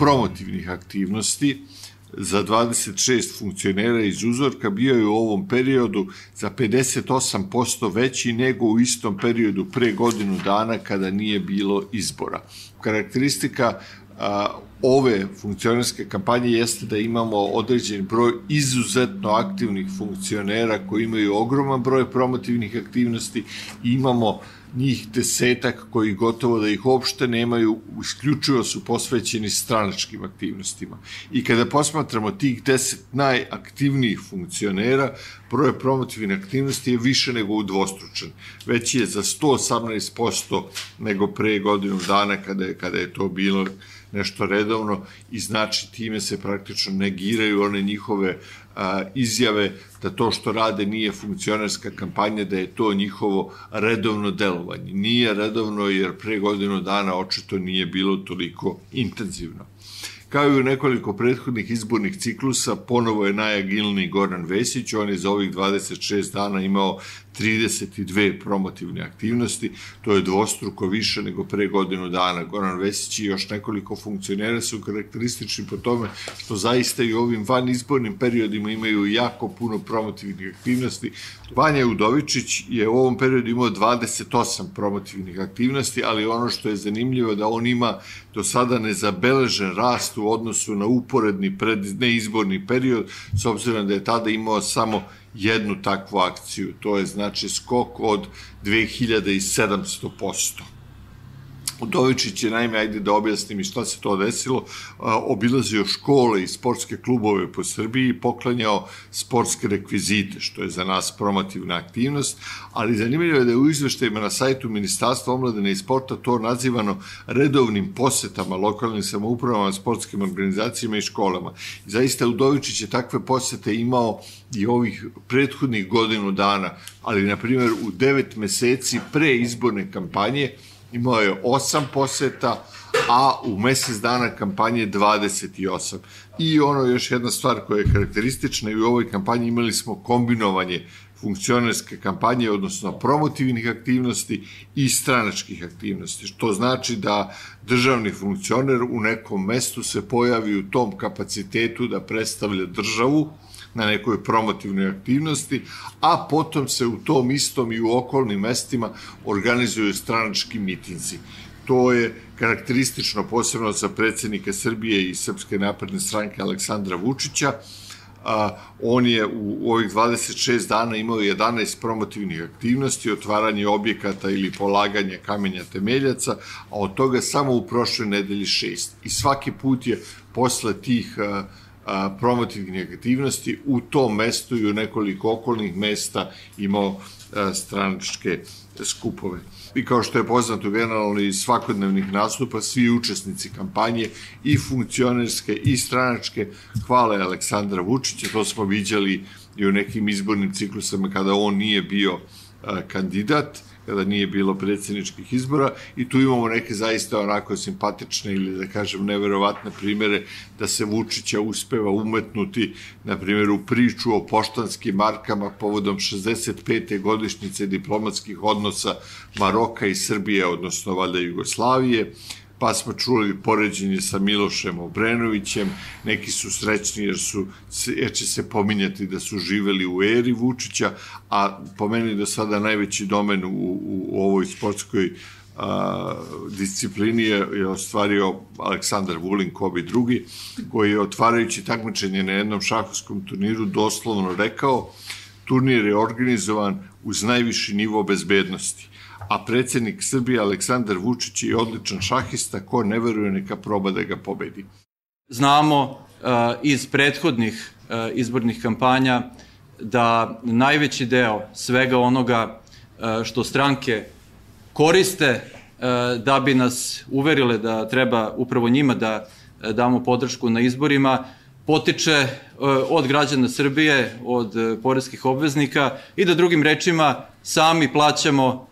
promotivnih aktivnosti za 26 funkcionera iz uzorka bio je u ovom periodu za 58% veći nego u istom periodu pre godinu dana kada nije bilo izbora. Karakteristika a, ove funkcionerske kampanje jeste da imamo određen broj izuzetno aktivnih funkcionera koji imaju ogroman broj promotivnih aktivnosti i imamo njih desetak koji gotovo da ih uopšte nemaju, isključivo su posvećeni stranačkim aktivnostima. I kada posmatramo tih deset najaktivnijih funkcionera, broj promotivne aktivnosti je više nego udvostručen. Već je za 118% nego pre godinu dana kada je, kada je to bilo nešto redovno i znači time se praktično negiraju one njihove a, izjave da to što rade nije funkcionerska kampanja, da je to njihovo redovno delovanje. Nije redovno jer pre godinu dana očito nije bilo toliko intenzivno. Kao i u nekoliko prethodnih izbornih ciklusa, ponovo je najagilniji Goran Vesić, on je za ovih 26 dana imao 32 promotivne aktivnosti, to je dvostruko više nego pre godinu dana. Goran Vesić i još nekoliko funkcionera su karakteristični po tome što zaista i u ovim van izbornim periodima imaju jako puno promotivnih aktivnosti. Vanja Udovičić je u ovom periodu imao 28 promotivnih aktivnosti, ali ono što je zanimljivo da on ima do sada nezabeležen rast u odnosu na uporedni pred, neizborni period, s obzirom da je tada imao samo jednu takvu akciju. To je znači skok od 2700%. Udovičić je, naime, ajde da objasnim i šta se to desilo, obilazio škole i sportske klubove po Srbiji i poklanjao sportske rekvizite, što je za nas promotivna aktivnost, ali zanimljivo je da je u izveštajima na sajtu Ministarstva omladine i sporta to nazivano redovnim posetama lokalnim samoupravama, sportskim organizacijama i školama. I zaista Udovičić je takve posete imao i ovih prethodnih godinu dana, ali na primjer u devet meseci pre izborne kampanje imao je osam poseta, a u mesec dana kampanje 28. I ono još jedna stvar koja je karakteristična i u ovoj kampanji imali smo kombinovanje funkcionerske kampanje, odnosno promotivnih aktivnosti i stranačkih aktivnosti, što znači da državni funkcioner u nekom mestu se pojavi u tom kapacitetu da predstavlja državu, na nekoj promotivnoj aktivnosti, a potom se u tom istom i u okolnim mestima organizuju stranački mitinci. To je karakteristično posebno za predsednika Srbije i Srpske napredne stranke Aleksandra Vučića, a, on je u, u ovih 26 dana imao 11 promotivnih aktivnosti, otvaranje objekata ili polaganje kamenja temeljaca, a od toga samo u prošloj nedelji šest. I svaki put je posle tih a, promotivnih aktivnosti u tom mestu i u nekoliko okolnih mesta imao a, stranačke skupove. I kao što je poznato generalno iz svakodnevnih nastupa, svi učesnici kampanje i funkcionerske i stranačke hvale Aleksandra Vučića, to smo viđali i u nekim izbornim ciklusama kada on nije bio kandidat, kada nije bilo predsjedničkih izbora i tu imamo neke zaista onako simpatične ili da kažem neverovatne primere da se Vučića uspeva umetnuti na primjer u priču o poštanskim markama povodom 65. godišnjice diplomatskih odnosa Maroka i Srbije, odnosno valjda Jugoslavije, pa smo čuli poređenje sa Milošem Obrenovićem, neki su srećni jer, su, jer će se pominjati da su živeli u eri Vučića, a po meni do sada najveći domen u, u, u ovoj sportskoj a, disciplini je, je ostvario Aleksandar Vulin, Kobi drugi, koji je otvarajući takmičenje na jednom šahovskom turniru doslovno rekao turnir je organizovan uz najviši nivo bezbednosti a predsednik Srbije Aleksandar Vučić je odličan šahista, ko ne veruje neka proba da ga pobedi. Znamo uh, iz prethodnih uh, izbornih kampanja da najveći deo svega onoga uh, što stranke koriste da bi nas uverile da treba upravo njima da damo podršku na izborima, potiče od građana Srbije, od poreskih obveznika i da drugim rečima sami plaćamo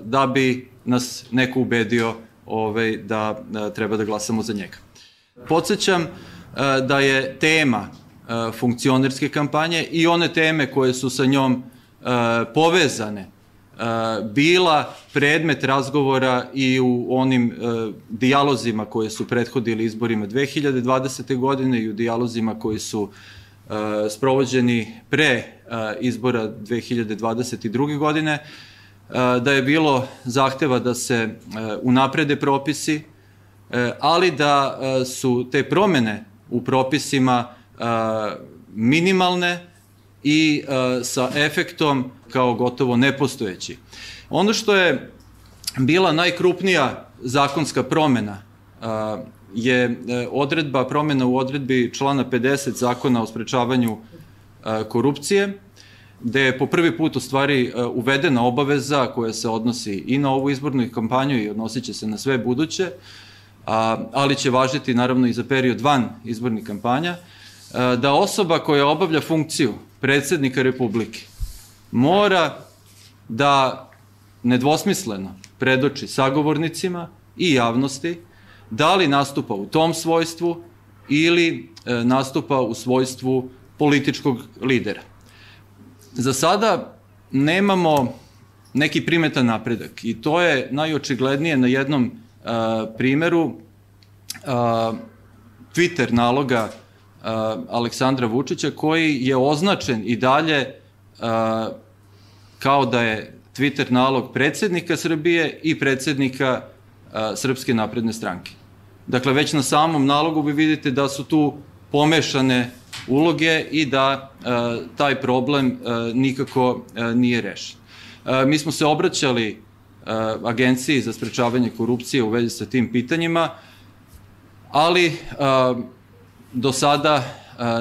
da bi nas neko ubedio ovaj, da, treba da glasamo za njega. Podsećam da je tema funkcionerske kampanje i one teme koje su sa njom povezane bila predmet razgovora i u onim dijalozima koje su prethodili izborima 2020. godine i u dijalozima koji su sprovođeni pre izbora 2022. godine, da je bilo zahteva da se unaprede propisi, ali da su te promene u propisima minimalne i sa efektom kao gotovo nepostojeći. Ono što je bila najkrupnija zakonska promena je e, odredba, promena u odredbi člana 50 zakona o sprečavanju korupcije, gde je po prvi put u stvari e, uvedena obaveza koja se odnosi i na ovu izbornu kampanju i odnosit će se na sve buduće, ali će važiti naravno i za period van izbornih kampanja, e, da osoba koja obavlja funkciju predsednika Republike mora da nedvosmisleno predoči sagovornicima i javnosti da li nastupa u tom svojstvu ili e, nastupa u svojstvu političkog lidera. Za sada nemamo neki primetan napredak i to je najočiglednije na jednom e, primeru e, Twitter naloga a, Aleksandra Vučića koji je označen i dalje a, kao da je Twitter nalog predsednika Srbije i predsednika a, Srpske napredne stranke. Dakle, već na samom nalogu vi vidite da su tu pomešane uloge i da a, taj problem a, nikako a, nije rešen. Mi smo se obraćali Agenciji za sprečavanje korupcije u vezi sa tim pitanjima, ali do sada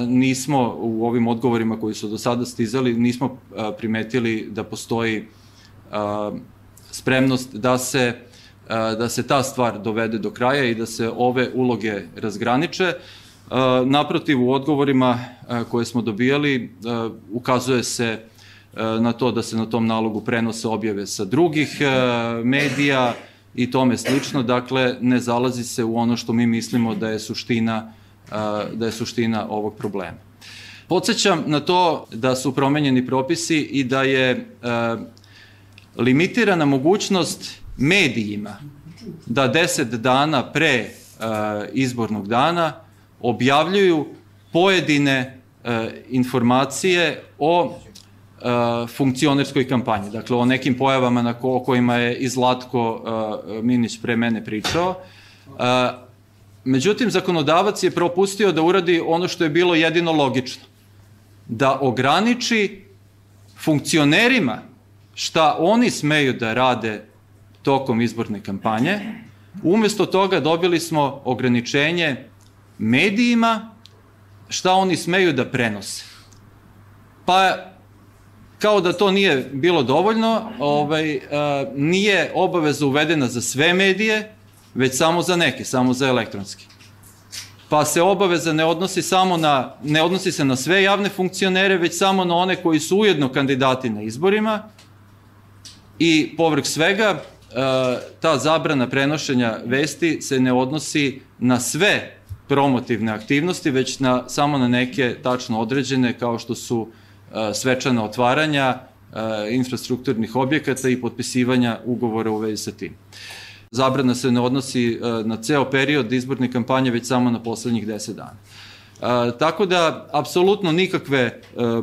nismo u ovim odgovorima koji su do sada stizali, nismo primetili da postoji spremnost da se da se ta stvar dovede do kraja i da se ove uloge razgraniče. Naprotiv, u odgovorima koje smo dobijali ukazuje se na to da se na tom nalogu prenose objave sa drugih medija i tome slično. Dakle, ne zalazi se u ono što mi mislimo da je suština da je suština ovog problema. Podsećam na to da su promenjeni propisi i da je limitirana mogućnost medijima da 10 dana pre izbornog dana objavljuju pojedine informacije o funkcionerskoj kampanji. Dakle, o nekim pojavama na ko, o kojima je i Zlatko Minić pre mene pričao. Međutim, zakonodavac je propustio da uradi ono što je bilo jedino logično. Da ograniči funkcionerima šta oni smeju da rade tokom izborne kampanje. Umesto toga dobili smo ograničenje medijima šta oni smeju da prenose. Pa kao da to nije bilo dovoljno, ovaj, nije obaveza uvedena za sve medije, već samo za neke, samo za elektronski. Pa se obaveza ne odnosi samo na, ne odnosi se na sve javne funkcionere, već samo na one koji su ujedno kandidati na izborima i povrh svega e, ta zabrana prenošenja vesti se ne odnosi na sve promotivne aktivnosti, već na, samo na neke tačno određene kao što su e, svečana otvaranja, e, infrastrukturnih objekata i potpisivanja ugovora u vezi sa tim. Zabrana se ne odnosi e, na ceo period izborne kampanje, već samo na poslednjih 10 dana. E, tako da, apsolutno nikakve e,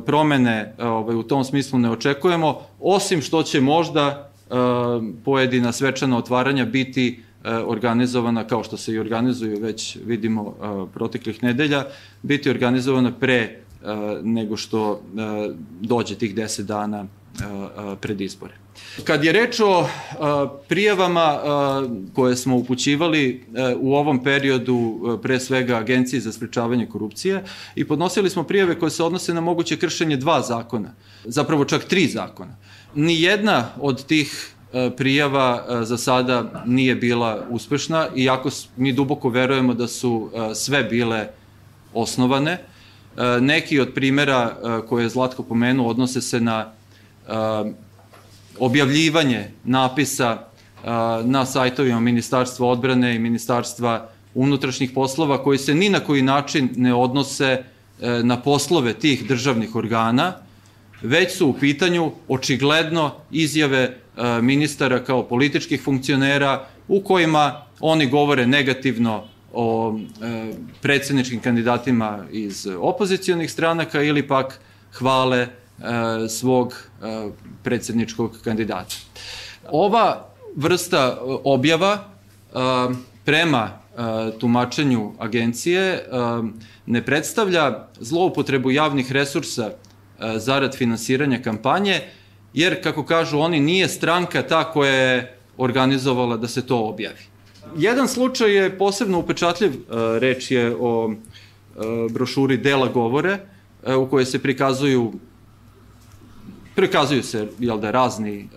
promene ovaj, u tom smislu ne očekujemo, osim što će možda pojedina svečana otvaranja biti organizovana, kao što se i organizuju već vidimo proteklih nedelja, biti organizovana pre nego što dođe tih 10 dana pred izbore. Kad je reč o prijavama koje smo upućivali u ovom periodu pre svega Agenciji za sprečavanje korupcije i podnosili smo prijave koje se odnose na moguće kršenje dva zakona, zapravo čak tri zakona. Nijedna od tih prijava za sada nije bila uspešna, iako mi duboko verujemo da su sve bile osnovane. Neki od primera koje je Zlatko pomenuo odnose se na objavljivanje napisa na sajtovima Ministarstva odbrane i Ministarstva unutrašnjih poslova koji se ni na koji način ne odnose e, na poslove tih državnih organa, već su u pitanju očigledno izjave e, ministara kao političkih funkcionera u kojima oni govore negativno o e, predsedničkim kandidatima iz opozicijonih stranaka ili pak hvale e, svog e, predsedničkog kandidata. Ova vrsta objava e, prema e, tumačenju agencije e, ne predstavlja zloupotrebu javnih resursa e, zarad finansiranja kampanje, jer, kako kažu oni, nije stranka ta koja je organizovala da se to objavi. Jedan slučaj je posebno upečatljiv, reč je o brošuri Dela govore, u kojoj se prikazuju prikazuju se jel da razni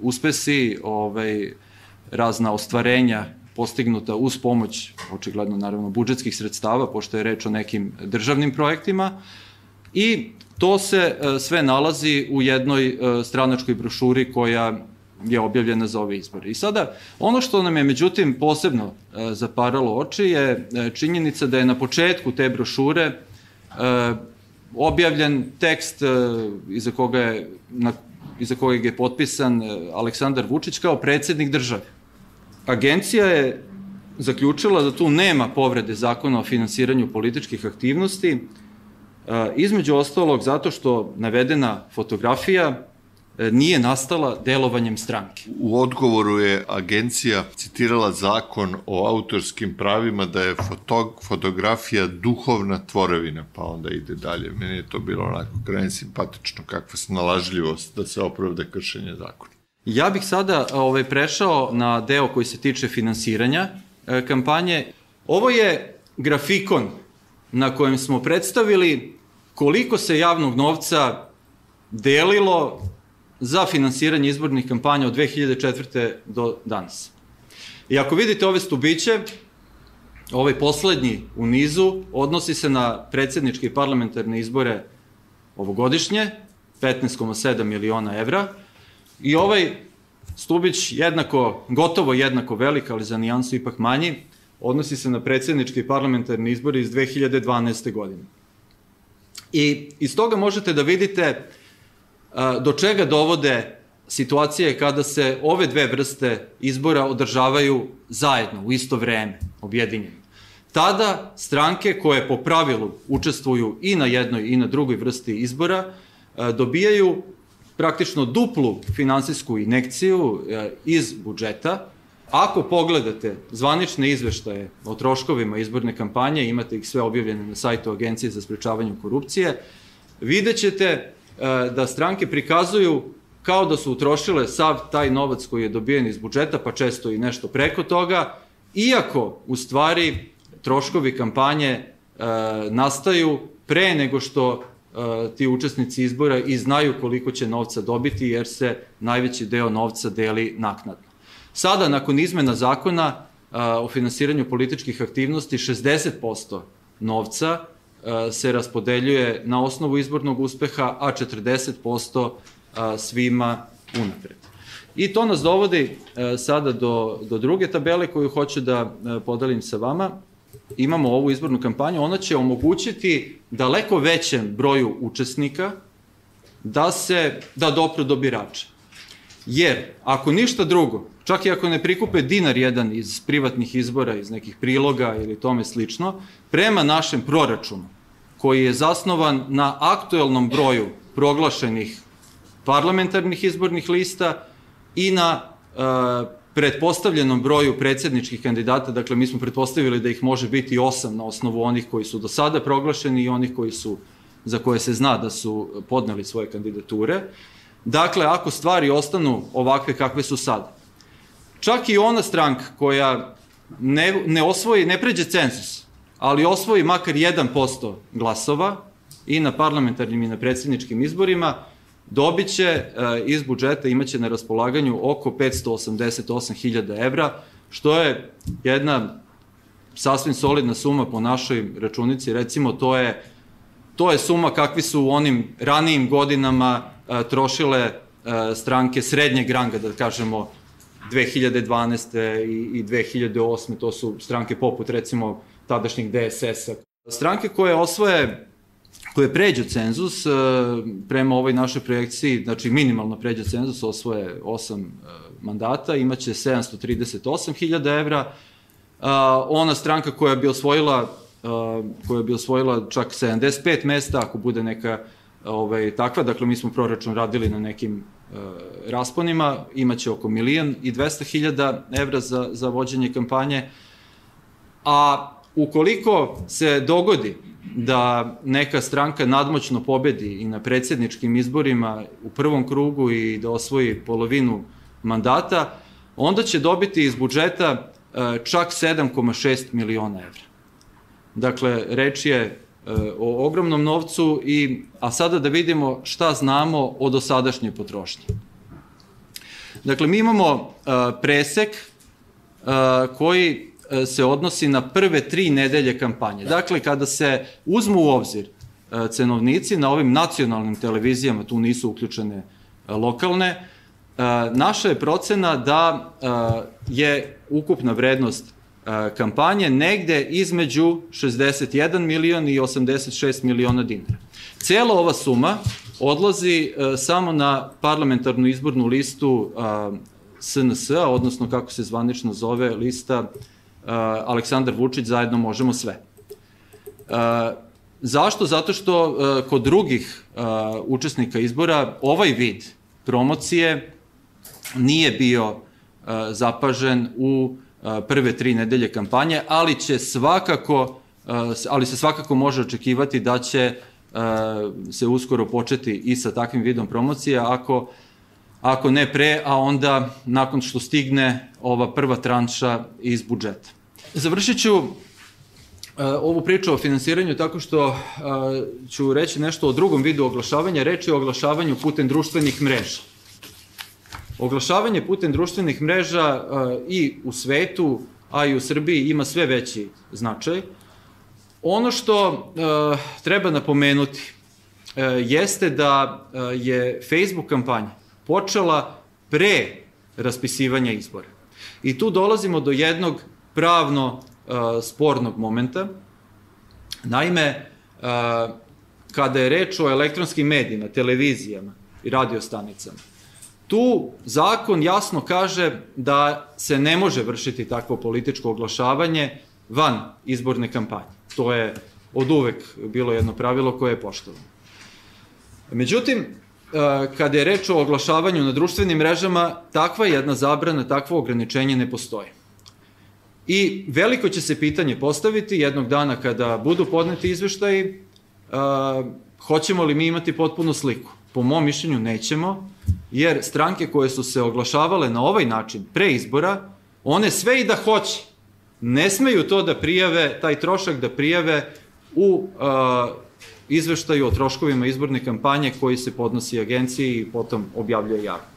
uspesi, ovaj razna ostvarenja postignuta uz pomoć, očigledno naravno, budžetskih sredstava, pošto je reč o nekim državnim projektima, i to se e, sve nalazi u jednoj e, stranačkoj brošuri koja je objavljena za ove izbore. I sada, ono što nam je međutim posebno e, zaparalo oči je činjenica da je na početku te brošure objavljen tekst iza koga je, na, iza kojeg je potpisan Aleksandar Vučić kao predsednik države. Agencija je zaključila da tu nema povrede zakona o finansiranju političkih aktivnosti, između ostalog zato što navedena fotografija e, nije nastala delovanjem stranke. U odgovoru je agencija citirala zakon o autorskim pravima da je fotog, fotografija duhovna tvorevina, pa onda ide dalje. Meni je to bilo onako krajnje simpatično, kakva snalažljivost da se opravda kršenje zakona. Ja bih sada ovaj, prešao na deo koji se tiče finansiranja e, kampanje. Ovo je grafikon na kojem smo predstavili koliko se javnog novca delilo za finansiranje izbornih kampanja od 2004. do danas. I ako vidite ove stubiće, ovaj poslednji u nizu odnosi se na predsedničke i parlamentarne izbore ovogodišnje, 15,7 miliona evra, I ovaj stubić jednako, gotovo jednako velik, ali za nijansu ipak manji, odnosi se na predsjednički i parlamentarni izbori iz 2012. godine. I iz toga možete da vidite do čega dovode situacije kada se ove dve vrste izbora održavaju zajedno, u isto vreme, objedinjeno. Tada stranke koje po pravilu učestvuju i na jednoj i na drugoj vrsti izbora dobijaju praktično duplu finansijsku inekciju e, iz budžeta. Ako pogledate zvanične izveštaje o troškovima izborne kampanje, imate ih sve objavljene na sajtu Agencije za sprečavanje korupcije, vidjet ćete e, da stranke prikazuju kao da su utrošile sav taj novac koji je dobijen iz budžeta, pa često i nešto preko toga, iako u stvari troškovi kampanje e, nastaju pre nego što ti učesnici izbora i znaju koliko će novca dobiti jer se najveći deo novca deli naknadno. Sada, nakon izmena zakona o finansiranju političkih aktivnosti, 60% novca se raspodeljuje na osnovu izbornog uspeha, a 40% svima unapred. I to nas dovodi sada do, do druge tabele koju hoću da podelim sa vama imamo ovu izbornu kampanju, ona će omogućiti daleko većem broju učesnika da se, da dopru do birača. Jer, ako ništa drugo, čak i ako ne prikupe dinar jedan iz privatnih izbora, iz nekih priloga ili tome slično, prema našem proračunu, koji je zasnovan na aktuelnom broju proglašenih parlamentarnih izbornih lista i na uh, pretpostavljenom broju predsedničkih kandidata, dakle mi smo pretpostavili da ih može biti osam na osnovu onih koji su do sada proglašeni i onih koji su, za koje se zna da su podneli svoje kandidature. Dakle, ako stvari ostanu ovakve kakve su sada, čak i ona stranka koja ne, ne osvoji, ne pređe census, ali osvoji makar 1% glasova i na parlamentarnim i na predsedničkim izborima, dobit će e, iz budžeta, imaće na raspolaganju oko 588.000 evra, što je jedna sasvim solidna suma po našoj računici, recimo to je to je suma kakvi su u onim ranijim godinama trošile stranke srednjeg ranga, da kažemo 2012. i, i 2008. To su stranke poput recimo tadašnjeg DSS-a. Stranke koje osvoje koje pređu cenzus, prema ovoj našoj projekciji, znači minimalno pređu cenzus, osvoje 8 mandata, imaće 738.000 evra. Ona stranka koja bi osvojila koja bi osvojila čak 75 mesta, ako bude neka ovaj, takva, dakle mi smo proračun radili na nekim uh, rasponima, imaće oko milijon i 200 hiljada evra za, za vođenje kampanje, a ukoliko se dogodi da neka stranka nadmoćno pobedi i na predsjedničkim izborima u prvom krugu i da osvoji polovinu mandata, onda će dobiti iz budžeta čak 7,6 miliona evra. Dakle, reč je e, o ogromnom novcu, i, a sada da vidimo šta znamo o dosadašnjoj potrošnji. Dakle, mi imamo e, presek e, koji se odnosi na prve tri nedelje kampanje. Dakle, kada se uzmu u obzir cenovnici na ovim nacionalnim televizijama, tu nisu uključene lokalne, naša je procena da je ukupna vrednost kampanje negde između 61 milion i 86 miliona dinara. Cela ova suma odlazi samo na parlamentarnu izbornu listu SNS-a, odnosno kako se zvanično zove lista Aleksandar Vučić zajedno možemo sve. Zašto? Zato što kod drugih učesnika izbora ovaj vid promocije nije bio zapažen u prve tri nedelje kampanje, ali će svakako, ali se svakako može očekivati da će se uskoro početi i sa takvim vidom promocije, ako, ako ne pre, a onda nakon što stigne ova prva tranša iz budžeta. Završit ću ovu priču o finansiranju tako što ću reći nešto o drugom vidu oglašavanja. Je o oglašavanju putem društvenih mreža. Oglašavanje putem društvenih mreža i u svetu, a i u Srbiji ima sve veći značaj. Ono što treba napomenuti jeste da je Facebook kampanja počela pre raspisivanja izbora. I tu dolazimo do jednog pravno spornog momenta. Naime, kada je reč o elektronskim medijima, televizijama i radiostanicama, Tu zakon jasno kaže da se ne može vršiti takvo političko oglašavanje van izborne kampanje. To je od uvek bilo jedno pravilo koje je poštovano. Međutim, e, kada je reč o oglašavanju na društvenim mrežama, takva jedna zabrana, takvo ograničenje ne postoji. I veliko će se pitanje postaviti jednog dana kada budu podneti izveštaji, e, hoćemo li mi imati potpunu sliku. Po mom mišljenju nećemo, jer stranke koje su se oglašavale na ovaj način pre izbora, one sve i da hoće, ne smeju to da prijave, taj trošak da prijave u izveštaju o troškovima izborne kampanje koji se podnosi agenciji i potom objavljuje javno.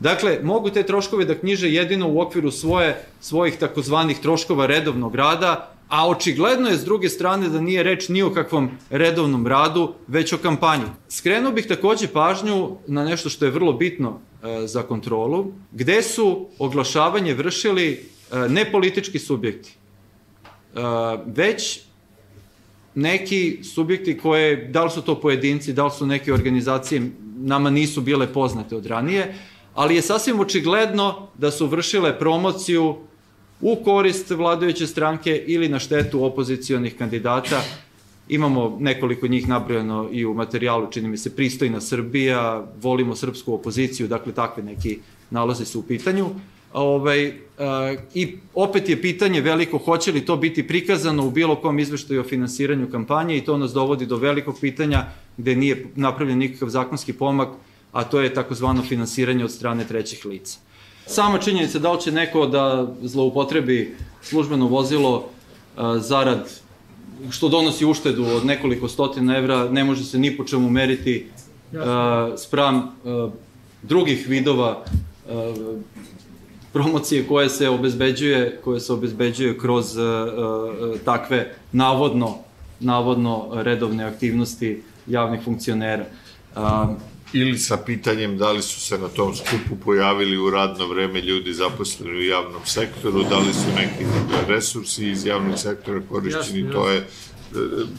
Dakle, mogu te troškove da knjiže jedino u okviru svoje, svojih takozvanih troškova redovnog rada, a očigledno je s druge strane da nije reč ni o kakvom redovnom radu, već o kampanji. Skrenuo bih takođe pažnju na nešto što je vrlo bitno e, za kontrolu, gde su oglašavanje vršili e, ne politički subjekti, e, već neki subjekti koje, da li su to pojedinci, da li su neke organizacije, nama nisu bile poznate od ranije, ali je sasvim očigledno da su vršile promociju u korist vladajuće stranke ili na štetu opozicijonih kandidata. Imamo nekoliko njih nabrojano i u materijalu, čini mi se, pristojna Srbija, volimo srpsku opoziciju, dakle takve neki nalaze su u pitanju. Ovaj, a, I opet je pitanje veliko, hoće li to biti prikazano u bilo kom izveštaju o finansiranju kampanje i to nas dovodi do velikog pitanja gde nije napravljen nikakav zakonski pomak, a to je takozvano finansiranje od strane trećih lica. Sama činjenica da li će neko da zloupotrebi službeno vozilo uh, zarad što donosi uštedu od nekoliko stotina evra, ne može se ni po čemu meriti uh, spram uh, drugih vidova promocije koje se obezbeđuje, koje se obezbeđuje kroz takve navodno navodno redovne aktivnosti javnih funkcionera. Ili sa pitanjem da li su se na tom skupu pojavili u radno vreme ljudi zaposleni u javnom sektoru, da li su neki resursi iz javnog sektora korišćeni, to je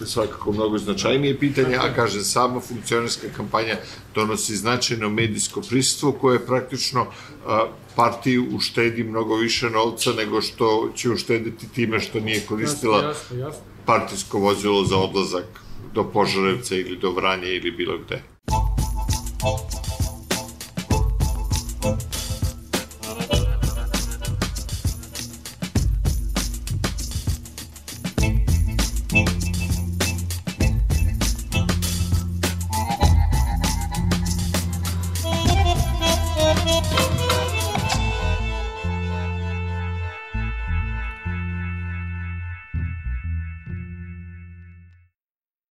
svakako mnogo značajnije pitanje, a kaže sama funkcionarska kampanja donosi značajno medijsko prisustvo koje praktično partiji uštedi mnogo više novca nego što će uštediti time što nije koristila partijsko vozilo za odlazak do Požarevca ili do Vranja ili bilo gde.